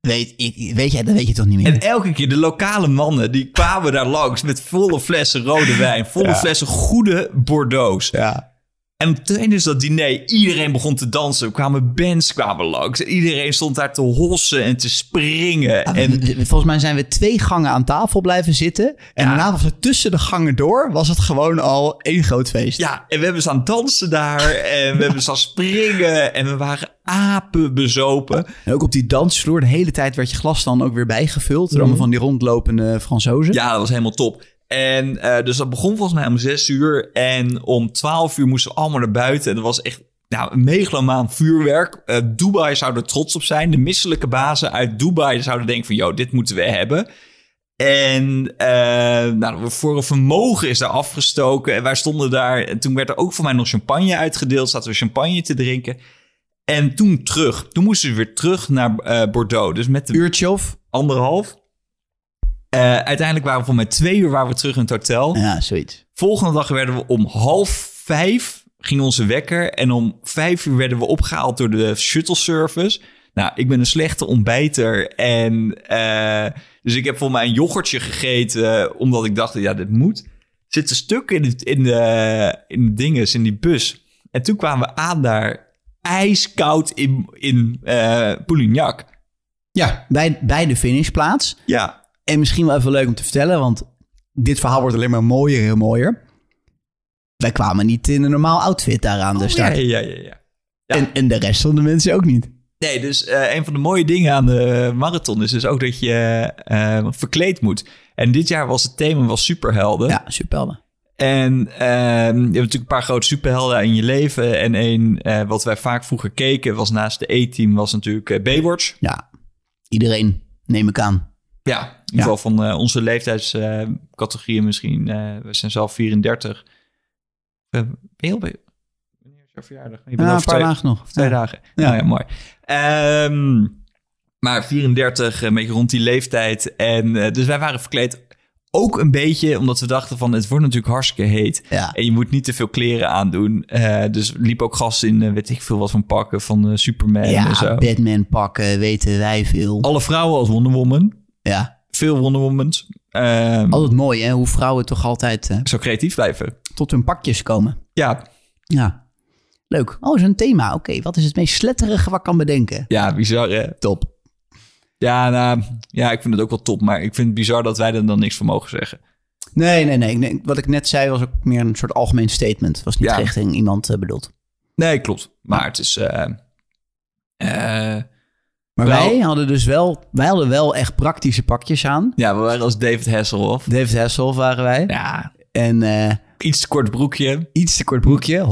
B: Weet, ik, weet jij, dat weet je toch niet meer?
D: En elke keer de lokale mannen die kwamen daar langs met volle flessen rode wijn. Volle flessen goede Bordeaux's.
B: ja.
D: En tijdens dat diner, iedereen begon te dansen. Er kwamen bands kwamen langs. En iedereen stond daar te hossen en te springen.
B: En
D: En
B: volgens mij zijn we twee gangen aan tafel blijven zitten. En
D: Ja.
B: daarna was het tussen de gangen door, was het gewoon al één groot feest.
D: ja, en we hebben staan dansen daar. En we hebben staan springen. En we waren apen bezopen.
B: En ook op die dansvloer, de hele tijd werd je glas dan ook weer bijgevuld. Door allemaal van die rondlopende Fransozen.
D: Ja, dat was helemaal top. En eh, dus dat begon volgens mij om zes uur. En om twaalf uur moesten we allemaal naar buiten. En dat was echt nou, een megalomaan vuurwerk. Eh, Dubai zou er trots op zijn. De misselijke bazen uit Dubai zouden denken van... ...joh, dit moeten we hebben. En eh, nou, voor een vermogen is daar afgestoken. En wij stonden daar. En toen werd er ook voor mij nog champagne uitgedeeld. Zaten we champagne te drinken. En toen terug. Toen moesten we weer terug naar Bordeaux. Dus met de
B: Uurtje of?
D: anderhalf. Eh, uiteindelijk waren we voor mij twee uur waren we terug in het hotel.
B: Ja, zoiets.
D: Volgende dag werden we om half vijf ging onze wekker. En om vijf uur werden we opgehaald door de shuttle service. Nou, ik ben een slechte ontbijter. En eh, dus ik heb voor mij een yoghurtje gegeten. Omdat ik dacht, ja, dit moet. Zit een stuk in, het, in, de, in de dinges, in die bus. En toen kwamen we aan daar ijskoud in, in eh Poulignac.
B: Ja, bij, bij de finishplaats.
D: Ja,
B: En misschien wel even leuk om te vertellen, want dit verhaal wordt alleen maar mooier en mooier. Wij kwamen niet in een normaal outfit daar aan de start.
D: Oh, ja, ja, ja, ja. Ja.
B: En, en de rest van de mensen ook niet.
D: Nee, dus eh, een van de mooie dingen aan de marathon is dus ook dat je eh, verkleed moet. En dit jaar was het thema was superhelden.
B: Ja, superhelden.
D: En eh, je hebt natuurlijk een paar grote superhelden in je leven. En een eh, wat wij vaak vroeger keken was naast de E-team was natuurlijk Baywatch.
B: Ja, iedereen neem ik aan.
D: Ja, in ieder geval van eh, onze leeftijdscategorieën misschien. eh, we zijn zelf 34. Uh, heel verjaardag? Je bent
B: Ja, een paar
D: twee-
B: dagen nog.
D: Twee
B: Ja.
D: dagen.
B: Ja.
D: Nou ja, mooi. Ehm, maar 34, een beetje rond die leeftijd. En eh, dus wij waren verkleed ook een beetje, omdat we dachten van het wordt natuurlijk hartstikke heet.
B: Ja.
D: En je moet niet te veel kleren aandoen. Eh, dus liep ook gasten in, eh, weet ik veel wat van pakken, van Superman en
B: Ja,
D: zo.
B: Batman pakken, weten wij veel.
D: Alle vrouwen als Wonder Woman.
B: Ja,
D: Veel Wonder Womans. Ehm,
B: altijd mooi hè, hoe vrouwen toch altijd eh,
D: Zo creatief blijven.
B: tot hun pakjes komen.
D: Ja,
B: Ja, leuk. Oh, zo'n thema. Oké, wat is het meest sletterige wat ik kan bedenken?
D: ja, bizar hè?
B: Top.
D: Ja, nou, ja, ik vind het ook wel top. Maar ik vind het bizar dat wij er dan niks van mogen zeggen.
B: Nee, nee, nee. nee. Wat ik net zei was ook meer een soort algemeen statement. Het was niet
D: Ja.
B: richting iemand eh, bedoeld.
D: Nee, klopt. Maar het is... eh,
B: Maar
D: Wel-
B: wij hadden dus wel, wij hadden wel echt praktische pakjes aan.
D: ja, we waren als David Hasselhoff.
B: David Hasselhoff waren wij.
D: Ja,
B: En eh,
D: iets te kort broekje.
B: iets te kort broekje,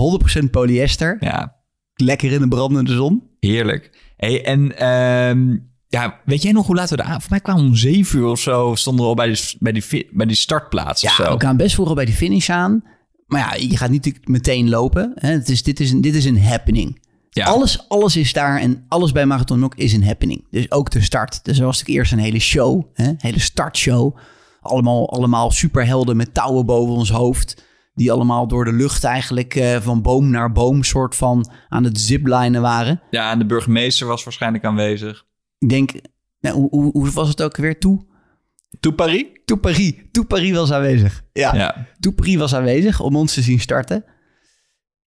B: 100% polyester.
D: Ja,
B: Lekker in de brandende zon.
D: heerlijk. Hey, en ehm, Ja, weet jij nog hoe laten we de aan? Voor mij kwamen we om zeven uur of zo, stonden we al bij, de, bij, die, bij die startplaats of
B: Ja,
D: zo.
B: we gaan best vroeg al bij die finish aan. Maar ja, je gaat niet meteen lopen. Hè? Het is, dit, is een, dit is een happening.
D: Ja.
B: Alles, alles is daar en alles bij Marathon Nok is een happening. Dus ook de start. Dus er was natuurlijk eerst een hele show, hè? een hele startshow. Allemaal, allemaal superhelden met touwen boven ons hoofd. Die allemaal door de lucht eigenlijk eh, van boom naar boom soort van aan het ziplinen waren.
D: Ja, en de burgemeester was waarschijnlijk aanwezig.
B: Ik denk, nou, hoe, hoe, hoe was het ook weer toe?
D: Toe Paris?
B: Toe Paris. Toe Paris was aanwezig. Ja.
D: Ja.
B: Toepri was aanwezig om ons te zien starten.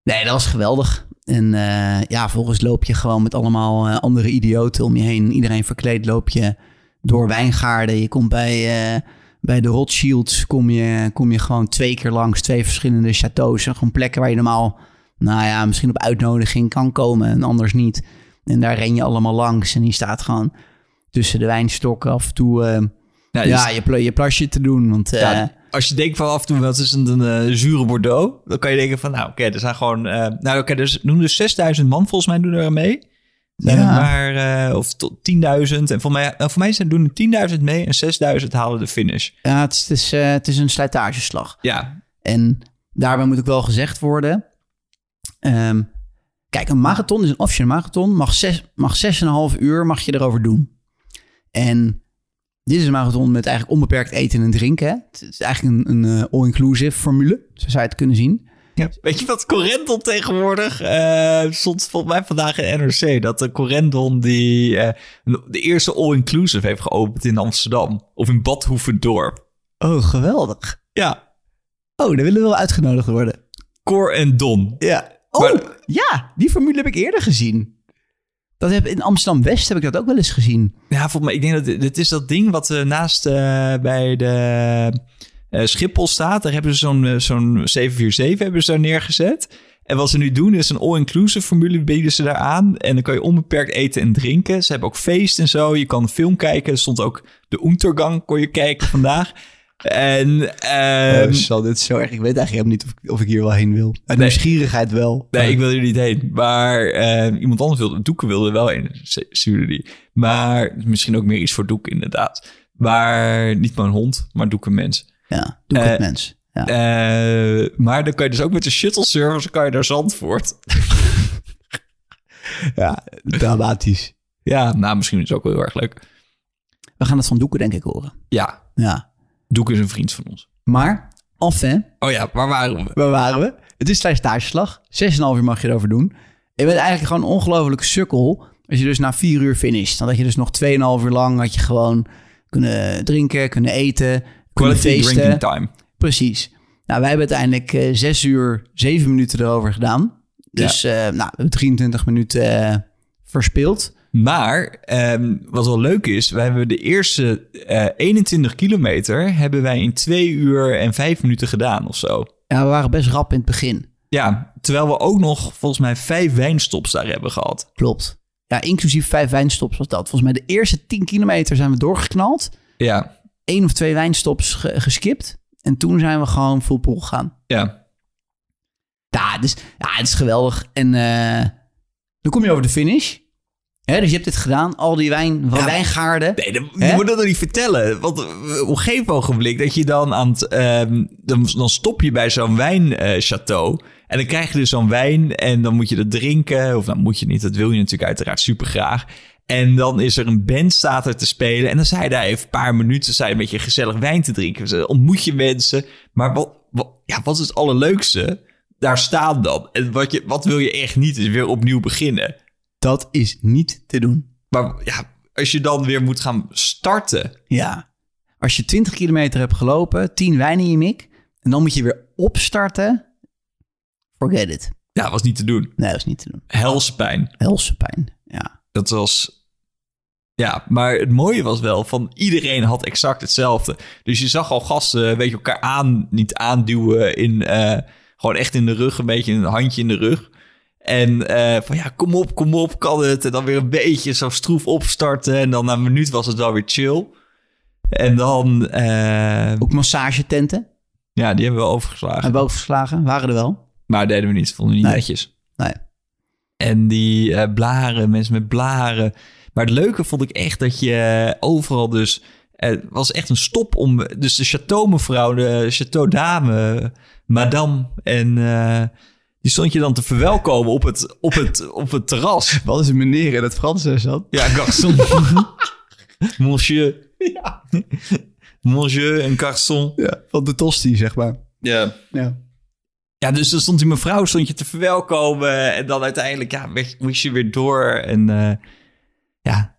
B: Nee, dat was geweldig. En eh, ja, volgens loop je gewoon met allemaal eh, andere idioten om je heen. Iedereen verkleed loop je door wijngaarden. Je komt bij, eh, bij de Rothschilds, kom je, kom je gewoon twee keer langs twee verschillende chateaus. En Gewoon plekken waar je normaal, nou ja, misschien op uitnodiging kan komen en anders niet. En daar ren je allemaal langs. En die staat gewoon tussen de wijnstokken af en toe...
D: Ja,
B: je, je plasje te doen. Want
D: ja, als je denkt van af en toe, wat is een, een eh, zure Bordeaux? Dan kan je denken van, nou oké, er zijn gewoon... eh, nou oké, dus doen dus 6000 man volgens mij doen er mee. Zijn
B: Ja.
D: maar, eh, of tot 10.000. En voor mij, voor mij zijn doen er 10.000 mee en 6.000 halen de finish.
B: Ja, het is, het is, het is een slijtageslag.
D: Ja,
B: En daarbij moet ook wel gezegd worden. ehm, kijk, een marathon is een officiële marathon. Mag, zes, mag zes en een half uur mag je erover doen. En dit is een marathon met eigenlijk onbeperkt eten en drinken. hè. Het is eigenlijk een, een eh, all-inclusive formule, zo zou je het kunnen zien.
D: Weet je wat Corendon tegenwoordig eh, stond volgens mij vandaag in NRC dat de Corendon die eh, de eerste all-inclusive heeft geopend in Amsterdam of in Bad Hoeverdorp.
B: Oh, geweldig.
D: Ja,
B: Oh, daar willen we wel uitgenodigd worden.
D: Cor en Don.
B: Ja. Oh,
D: Maar-
B: ja, die formule heb ik eerder gezien. Dat heb, in Amsterdam-West heb ik dat ook wel eens gezien.
D: Ja, volgens mij, ik denk dat dit- is dat ding wat eh, naast eh, bij de eh, Schiphol staat. Daar hebben ze zo'n zo'n 747 hebben ze daar neergezet. En wat ze nu doen is een all-inclusive formule bieden ze daar aan. En dan kan je onbeperkt eten en drinken. Ze hebben ook feest en zo. Je kan film kijken. Er stond ook de Untergang kon je kijken vandaag. En ehm,
B: zal dit zo erg. Ik weet eigenlijk helemaal niet of, ik- of ik hier wel heen wil. Uit
D: Nee.
B: nieuwsgierigheid wel.
D: Nee, ik wil er niet heen. Maar eh, iemand anders wilde, Doeken wilde wel heen, stuurde die. Maar misschien ook meer iets voor Doeken, inderdaad. Maar niet mijn hond, maar Doeken mens.
B: Ja, doe ik het
D: Eh,
B: mens. Ja.
D: Eh, maar dan kan je dus ook met de shuttle service kan je naar Zandvoort.
B: ja, dramatisch.
D: ja, nou, misschien is het ook wel heel erg leuk.
B: We gaan het van Doeken denk ik horen.
D: Ja,
B: Ja.
D: Doeken is een vriend van ons.
B: Maar, enfin,
D: Oh ja, waar waren we?
B: waar waren we? Het is tijdens stageslag. 6,5 uur mag je erover doen. Je bent eigenlijk gewoon een ongelofelijke sukkel. Als je dus na 4 uur finisht. Dan had je dus nog 2,5 uur lang had je gewoon kunnen drinken, kunnen eten, kunnen
D: Quality
B: feesten.
D: drinking time.
B: Precies. Nou, wij hebben uiteindelijk eh 6 uur, 7 minuten erover gedaan. Dus eh, nou, we hebben 23 minuten eh, verspeeld.
D: Maar ehm, wat wel leuk is, wij hebben de eerste eh 21 kilometer hebben wij in 2 uur en 5 minuten gedaan of zo.
B: Ja, we waren best rap in het begin.
D: Ja, terwijl we ook nog volgens mij vijf wijnstops daar hebben gehad.
B: Klopt. Ja, inclusief vijf wijnstops was dat. Volgens mij de eerste 10 kilometer zijn we doorgeknald.
D: Ja,
B: Eén of twee wijnstops ge- geskipt. En toen zijn we gewoon full pool gegaan.
D: ja.
B: Ja, dus, ja, het is geweldig. En eh, dan kom je over de finish. Dus je hebt dit gedaan. Al die wijn,
D: Ja.
B: wijngaarden.
D: Nee,
B: Hè?
D: je moet dat nog niet vertellen. Want eh, op een gegeven ogenblik dat je dan aan het... ehm, dan, dan stop je bij zo'n wijnchateau. en dan krijg je dus zo'n wijn en dan moet je dat drinken. Of dan moet je niet, dat wil je natuurlijk uiteraard super graag. En dan is er een band staat er te spelen. En dan zei je daar even een paar minuten zei je een beetje gezellig wijn te drinken. Dan ontmoet je mensen. Maar wat, wat, ja, wat is het allerleukste? Daar staan dan. En wat, je, wat wil je echt niet is weer opnieuw beginnen.
B: Dat is niet te doen.
D: Maar ja, als je dan weer moet gaan starten.
B: Ja. Als je 20 kilometer hebt gelopen, 10 wijn in je mik. En dan moet je weer opstarten. Forget it.
D: Ja, was niet te doen.
B: Nee, dat is niet te doen.
D: Helse pijn.
B: Helse pijn. Ja.
D: Dat was. Ja, maar het mooie was wel van iedereen had exact hetzelfde. Dus je zag al gasten, weet je, elkaar aan, niet aanduwen in, eh, gewoon echt in de rug, een beetje een handje in de rug. En eh, van ja, kom op, kom op, kan het. En dan weer een beetje zo stroef opstarten. En dan na een minuut was het wel weer chill. En dan, eh,
B: Ook massagetenten.
D: ja, die hebben we overgeslagen.
B: Hebben we ook verslagen. Waren er wel.
D: Maar deden we niet, vonden we niet
B: Nee.
D: netjes.
B: Nee.
D: En die eh, blaren, mensen met blaren, Maar het leuke vond ik echt dat je overal dus... Het was echt een stop om... Dus de chateau mevrouw, de chateau dame, madame en... die stond je dan te verwelkomen op het, op het, op het terras.
B: Wat is een meneer in het Frans dat?
D: Ja, garçon. Monsieur. Ja. Monsieur en garçon.
B: Ja, van de tosti, zeg maar.
D: Ja.
B: Ja.
D: Ja, dus dan stond die mevrouw stond je te verwelkomen. En dan uiteindelijk ja, moest je weer door. En eh, ja,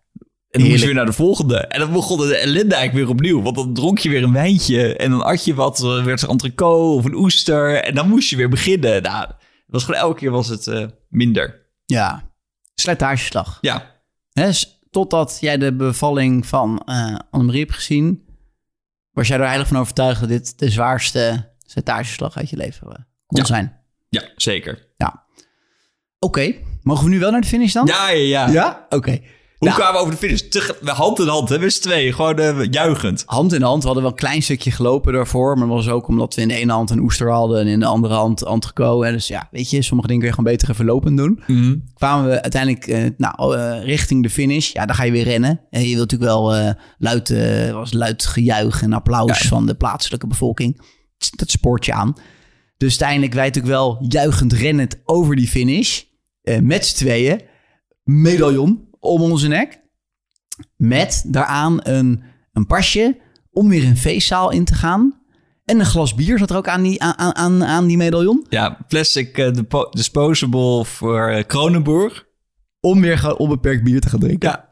D: en dan moest je weer naar de volgende. En dan begon de ellende eigenlijk weer opnieuw. Want dan dronk je weer een wijntje. En dan at je wat, werd er entrecote of een oester. En dan moest je weer beginnen. Nou, was gewoon elke keer was het eh, minder.
B: Ja. Slijtageslag.
D: Ja,
B: s- totdat jij de bevalling van eh Annemarie hebt gezien, was jij er eigenlijk van overtuigd dat dit de zwaarste slijtageslag uit je leven eh, kon
D: Ja.
B: zijn.
D: ja zeker.
B: Oké, mogen we nu wel naar de finish dan?
D: Ja, ja, ja.
B: Ja? Oké.
D: Hoe
B: Nou,
D: kwamen we over de finish? Te, hand in hand, hè? We z'n tweeën. Gewoon eh, juichend.
B: hand in hand. We hadden wel een klein stukje gelopen daarvoor. Maar dat was ook omdat we in de ene hand een oester hadden en in de andere hand entrecote. En dus ja, weet je, sommige dingen kun je gewoon beter even lopend doen. Kwamen we uiteindelijk eh, nou, eh, richting de finish. Ja, dan ga je weer rennen. En je wilt natuurlijk wel luid, was luid gejuich en applaus
D: Ja.
B: van de plaatselijke bevolking. Dat spoort je aan. Dus uiteindelijk wij natuurlijk wel juichend rennend over die finish. met z'n tweeën. Medaillon om onze nek. Met daaraan een, een pasje om weer een feestzaal in te gaan. En een glas bier zat er ook aan die, aan, aan, aan die medaillon.
D: Ja, plastic eh, disposable voor eh, Kronenburg.
B: Om weer onbeperkt bier te gaan drinken.
D: Ja.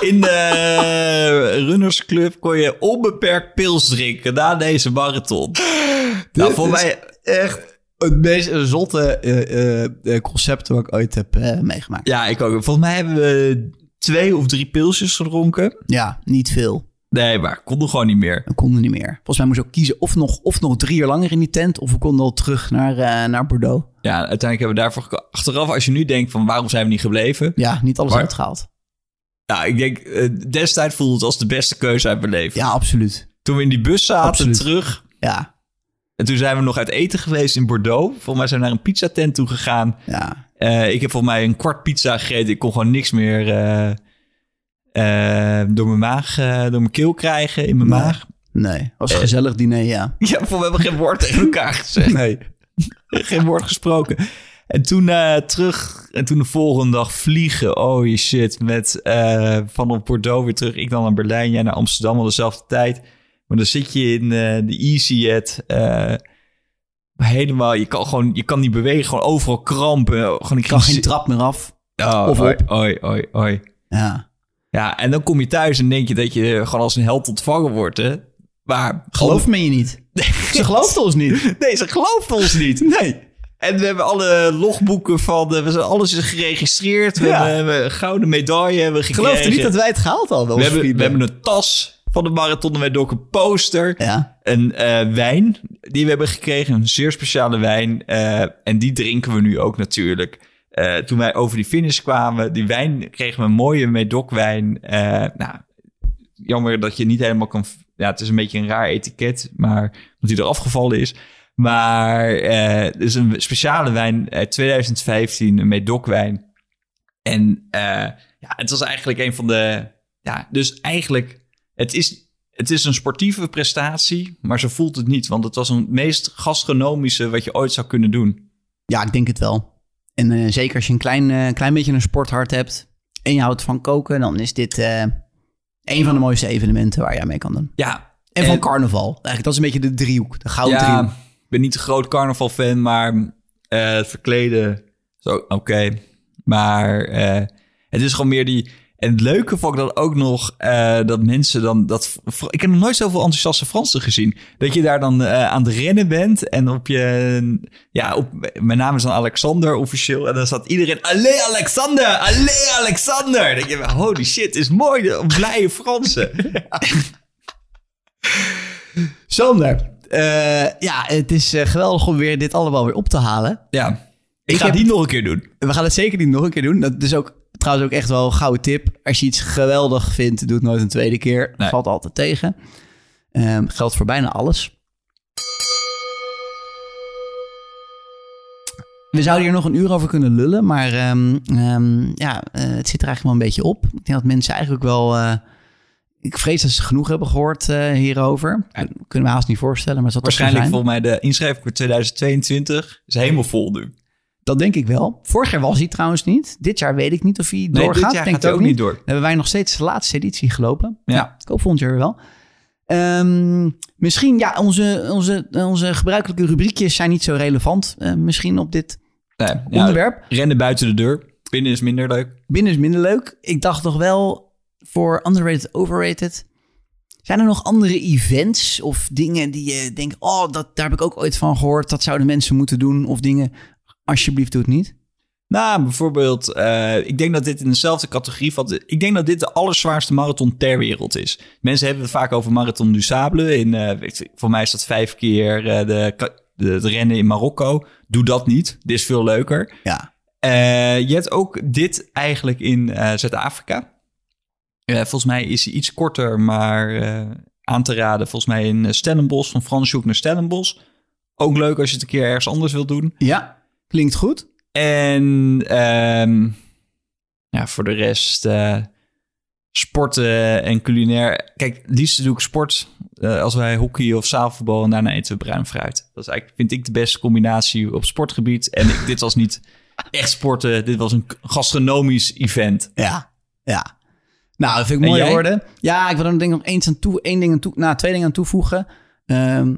D: In de Runnersclub kon je onbeperkt pils drinken na deze marathon. nou, voor mij...
B: echt het meest zotte eh, concept wat ik ooit heb meegemaakt.
D: Ja, ik ook. Volgens mij hebben we twee of drie pilsjes gedronken.
B: Ja, niet veel.
D: Nee, maar konden gewoon niet meer.
B: We konden niet meer. Volgens mij moest ook kiezen of nog, of nog drie jaar langer in die tent... of we konden al terug naar, naar Bordeaux.
D: Ja, uiteindelijk hebben we daarvoor... Achteraf, als je nu denkt van waarom zijn we niet gebleven?
B: Ja, niet alles
D: Maar-
B: uitgehaald.
D: Ja, ik denk, destijds voelde het als de beste keuze uit mijn leven.
B: Ja, absoluut.
D: Toen we in die bus zaten
B: Absoluut.
D: terug...
B: Ja,
D: En toen zijn we nog uit eten geweest in Bordeaux. Volgens mij zijn we naar een pizzatent toe gegaan.
B: ja.
D: Eh, ik heb volgens mij een kwart pizza gegeten. Ik kon gewoon niks meer eh, eh, door mijn maag, door mijn keel krijgen in mijn
B: Nee.
D: maag.
B: Nee, was een gezellig diner, ja.
D: Ja, we hebben geen woord tegen elkaar gezegd.
B: Nee.
D: geen woord gesproken. En toen terug, en toen de volgende dag vliegen. Oh je shit, met eh vanaf Bordeaux weer terug. Ik dan naar Berlijn, jij naar Amsterdam al dezelfde tijd. Maar dan zit je in eh, de EasyJet. eh helemaal, je kan gewoon, je kan niet bewegen, gewoon overal krampen. Gewoon, ik
B: Kan geen trap meer af.
D: Oh,
B: Of
D: oi,
B: op.
D: oi, oi, oi.
B: Ja.
D: Ja, en dan kom je thuis en denk je dat je gewoon als een held ontvangen wordt, hè? Maar...
B: Geloof me je niet. Ze gelooft ons niet.
D: Nee, ze gelooft ons niet.
B: Nee.
D: En we hebben alle logboeken van... eh, We zijn alles is geregistreerd. We,
B: Ja.
D: hebben, een gouden medaille hebben gekregen.
B: Geloof er niet dat wij het gehaald hadden,
D: we hebben, we hebben een tas van de marathon. Met ook een poster.
B: Ja.
D: Een eh, wijn die we hebben gekregen. Een zeer speciale wijn. eh, en die drinken we nu ook natuurlijk. Eh, toen wij over die finish kwamen, die wijn kregen we een mooie Medoc-wijn. Eh, nou, jammer dat je niet helemaal kan... Ja, het is een beetje een raar etiket, maar omdat die er afgevallen is. Maar het is een speciale wijn uit 2015, een Medoc-wijn. En ja, het was eigenlijk een van de... Ja, dus eigenlijk, het is, het is een sportieve prestatie, maar zo voelt het niet. Want het was een meest gastronomische wat je ooit zou kunnen doen.
B: Ja, ik denk het wel. En eh, zeker als je een klein, eh, klein beetje een sporthart hebt en je houdt van koken, dan is dit eh, een van de mooiste evenementen waar je aan mee kan doen.
D: Ja,
B: En van carnaval. Eigenlijk, dat is een beetje de driehoek, de gouden
D: ja,
B: driehoek.
D: ik ben niet een groot carnaval-fan, maar het verkleden zo oké. Maar het is gewoon meer die... En het leuke vond ik dan ook nog eh, dat mensen dan... Dat, ik heb nog nooit zoveel enthousiaste Fransen gezien. Dat je daar dan eh, aan het rennen bent en op je... Ja, op, mijn naam is dan Alexander officieel. En dan staat iedereen... Allee Alexander! Allee Alexander! Dat je holy shit, is mooi. De blije Fransen.
B: Sander, eh, ja, het is geweldig om weer dit allemaal weer op te halen.
D: Ja, ik,
B: Ik
D: ga
B: heb-
D: het niet nog een keer doen.
B: We gaan het zeker niet nog een keer doen. Dat is ook trouwens ook echt wel een gouden tip. Als je iets geweldig vindt, doe het nooit een tweede keer.
D: Nee.
B: Valt altijd tegen. Ehm, geldt voor bijna alles. We zouden hier nog een uur over kunnen lullen, maar ehm, ehm, ja, eh, het zit er eigenlijk wel een beetje op. Ik denk dat mensen eigenlijk wel... eh, ik vrees dat ze genoeg hebben gehoord eh, hierover.
D: Ja.
B: Kunnen we haast niet voorstellen, maar zo
D: Waarschijnlijk volgens mij de inschrijving voor 2022 is helemaal vol nu.
B: Dat denk ik wel. Vorig jaar was hij trouwens niet. Dit jaar weet ik niet of hij
D: Nee,
B: doorgaat.
D: dit jaar
B: denk
D: gaat ook niet door.
B: Dan hebben wij nog steeds de laatste editie gelopen.
D: Ja.
B: Ik hoop volgend jaar wel. Ehm, misschien, ja, onze, onze, onze gebruikelijke rubriekjes zijn niet zo relevant. eh, misschien op dit
D: Nee, ja,
B: onderwerp.
D: rennen buiten de deur. Binnen is minder leuk.
B: Binnen is minder leuk. Ik dacht nog wel voor underrated, overrated. Zijn er nog andere events of dingen die je denkt... oh, dat, daar heb ik ook ooit van gehoord. Dat zouden mensen moeten doen. Of dingen, alsjeblieft doe het niet.
D: Nou, bijvoorbeeld, eh, ik denk dat dit in dezelfde categorie valt. Ik denk dat dit de allerzwaarste marathon ter wereld is. Mensen hebben het vaak over Marathon du Sable. In, eh, voor mij is dat vijf keer eh, de, de, de rennen in Marokko. Doe dat niet. Dit is veel leuker.
B: Ja,
D: je hebt ook dit eigenlijk in Zuid-Afrika. Volgens mij is hij iets korter, maar aan te raden. Volgens mij in Stellenbosch, van Franshoek naar Stellenbosch. Ook leuk als je het een keer ergens anders wilt doen.
B: ja. Klinkt goed.
D: En ehm, ja, voor de rest eh, sporten en culinair. Kijk, liefst doe ik sport eh, als wij hockey of zaalvoetbal en daarna eten we bruin fruit. Dat is eigenlijk, vind ik, de beste combinatie op sportgebied. En ik, dit was niet echt sporten, dit was een gastronomisch event.
B: Ja, ja. Nou, dat vind ik
D: En
B: mooie
D: jij?
B: woorden. Ja, ik wil er denk ik nog eens aan toe, één ding aan toe, nou, twee dingen aan toevoegen. Ehm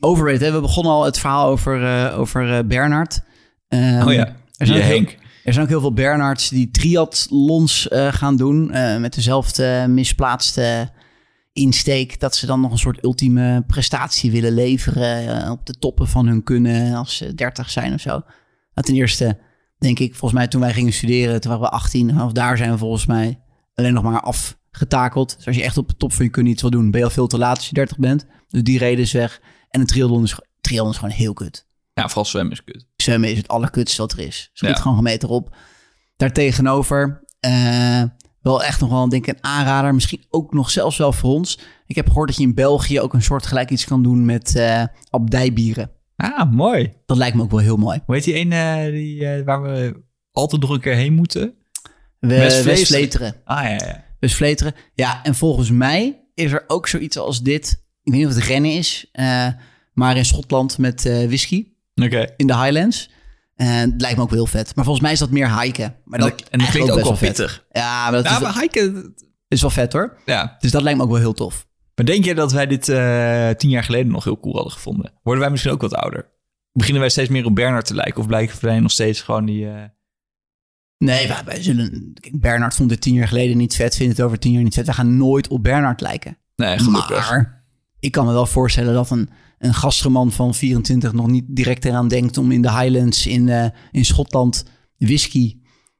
B: overrated, hè? we begonnen al het verhaal over, eh, over Bernard. Ehm,
D: oh ja,
B: er
D: je
B: zijn, heel,
D: Henk.
B: er zijn ook heel veel Bernards die triathlons eh, gaan doen. eh, met dezelfde misplaatste insteek. Dat ze dan nog een soort ultieme prestatie willen leveren. eh, op de toppen van hun kunnen als ze 30 zijn of zo. Nou, ten eerste denk ik, volgens mij toen wij gingen studeren, toen waren we 18. Vanaf daar zijn we volgens mij alleen nog maar afgetakeld. Dus als je echt op de top van je kunnen iets wil doen, ben je al veel te laat als je 30 bent. Dus die reden is weg. En een triathlon is, triathlon is gewoon heel kut.
D: Ja, vooral zwemmen is kut.
B: Zwemmen is het allerkutste wat er is. Schiet
D: Ja.
B: gewoon een meter op. Daartegenover eh, wel echt nog wel denk ik een aanrader. Misschien ook nog zelfs wel voor ons. Ik heb gehoord dat je in België ook een soort gelijk iets kan doen met eh abdijbieren.
D: Ah, mooi.
B: Dat lijkt me ook wel heel mooi.
D: Hoe heet die een eh, die, eh, waar we altijd nog een keer heen moeten?
B: We,
D: West-Vleteren. Ah ja, ja.
B: West-Vleteren. Ja, en volgens mij is er ook zoiets als dit. Ik weet niet of het rennen is, eh, maar in Schotland met eh, whisky
D: Oké.
B: in de Highlands. En het lijkt me ook wel heel vet. Maar volgens mij is dat meer hiken. Maar dat,
D: En dat- en dat
B: eigenlijk
D: klinkt ook wel
B: vet.
D: pittig.
B: Ja, maar dat
D: Ja,
B: is, wel,
D: hiken...
B: is wel vet hoor.
D: Ja.
B: Dus dat lijkt me ook wel heel tof.
D: Maar denk je dat wij dit eh, tien jaar geleden nog heel cool hadden gevonden? Worden wij misschien ook wat ouder? Beginnen wij steeds meer op Bernard te lijken? Of blijken wij nog steeds gewoon die... eh,
B: Nee, wij, wij zullen... Kijk, Bernard vond het tien jaar geleden niet vet. Vindt het over tien jaar niet vet. We gaan nooit op Bernard lijken.
D: Nee, gelukkig.
B: Maar ik kan me wel voorstellen dat een, een gastroman van 24 nog niet direct eraan denkt om in de Highlands in, eh, in Schotland whisky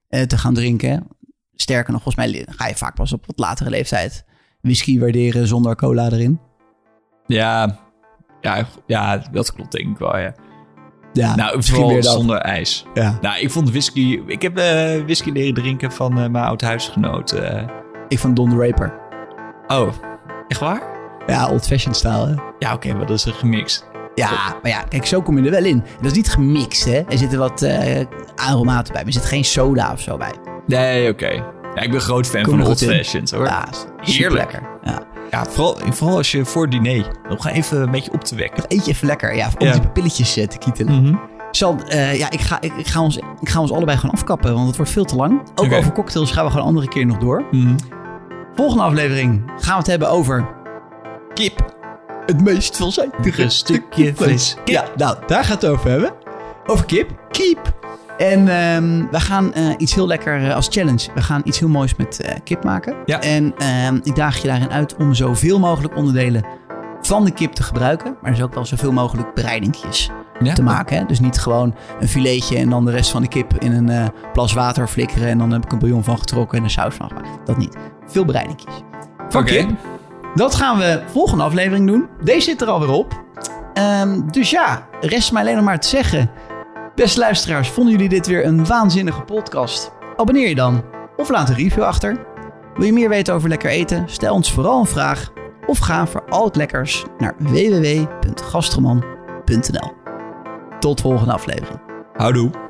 B: eh, te gaan drinken. Sterker nog, volgens mij ga je vaak pas op wat latere leeftijd whisky waarderen zonder cola erin.
D: Ja, ja, ja, dat klopt denk ik wel, ja.
B: Ja,
D: nou,
B: misschien
D: vooral
B: weer dat.
D: zonder ijs.
B: Ja.
D: Nou, ik vond whisky... Ik heb eh, whisky leren drinken van mijn oud-huisgenoot.
B: Ik van Don the Raper.
D: Oh, echt waar?
B: Ja, old-fashioned style. Hè?
D: Ja, oké, maar dat is een gemixt.
B: Ja, maar ja, kijk, zo kom je er wel in. Dat is niet gemixt, hè. Er zitten wat eh aromaten bij, maar er zit geen soda of zo bij.
D: Nee, oké. Ja, ik ben groot fan
B: Kom
D: van old-fashioned, hoor.
B: Ja,
D: Heerlijk.
B: lekker. Ja.
D: Ja, vooral, vooral als je voor het diner... Gewoon even een beetje op te wekken.
B: Eet je even lekker, ja, om
D: Ja.
B: die pilletjes eh, te kietelen.
D: Mhm.
B: Zal, eh, ja, ik ga, ik, ik, ga ons, ik ga ons allebei gewoon afkappen, want het wordt veel te lang. Ook over cocktails gaan we gewoon een andere keer nog door.
D: Mhm.
B: Volgende aflevering gaan we het hebben over
D: Kip.
B: het meest veelzijdige
D: stukje vlees.
B: Ja, nou, daar gaat het over hebben. Over kip. Kip. En ehm, we gaan eh, iets heel lekker eh, als challenge. We gaan iets heel moois met eh, kip maken.
D: Ja.
B: En ehm, ik daag je daarin uit om zoveel mogelijk onderdelen van de kip te gebruiken. Maar dus ook wel zoveel mogelijk bereidingjes
D: Ja?
B: te maken. Hè? Dus niet gewoon een filetje en dan de rest van de kip in een plas water flikkeren. En dan heb ik een bouillon van getrokken en een saus van gemaakt. Dat niet. Veel bereidingjes. Van
D: Oké.
B: kip. Dat gaan we volgende aflevering doen. Deze zit er alweer op. Ehm, dus ja, rest mij alleen nog maar te zeggen. Beste luisteraars, vonden jullie dit weer een waanzinnige podcast? Abonneer je dan of laat een review achter. Wil je meer weten over lekker eten? Stel ons vooral een vraag of ga voor al het lekkers naar www.gastroman.nl. Tot volgende aflevering.
D: Houdoe.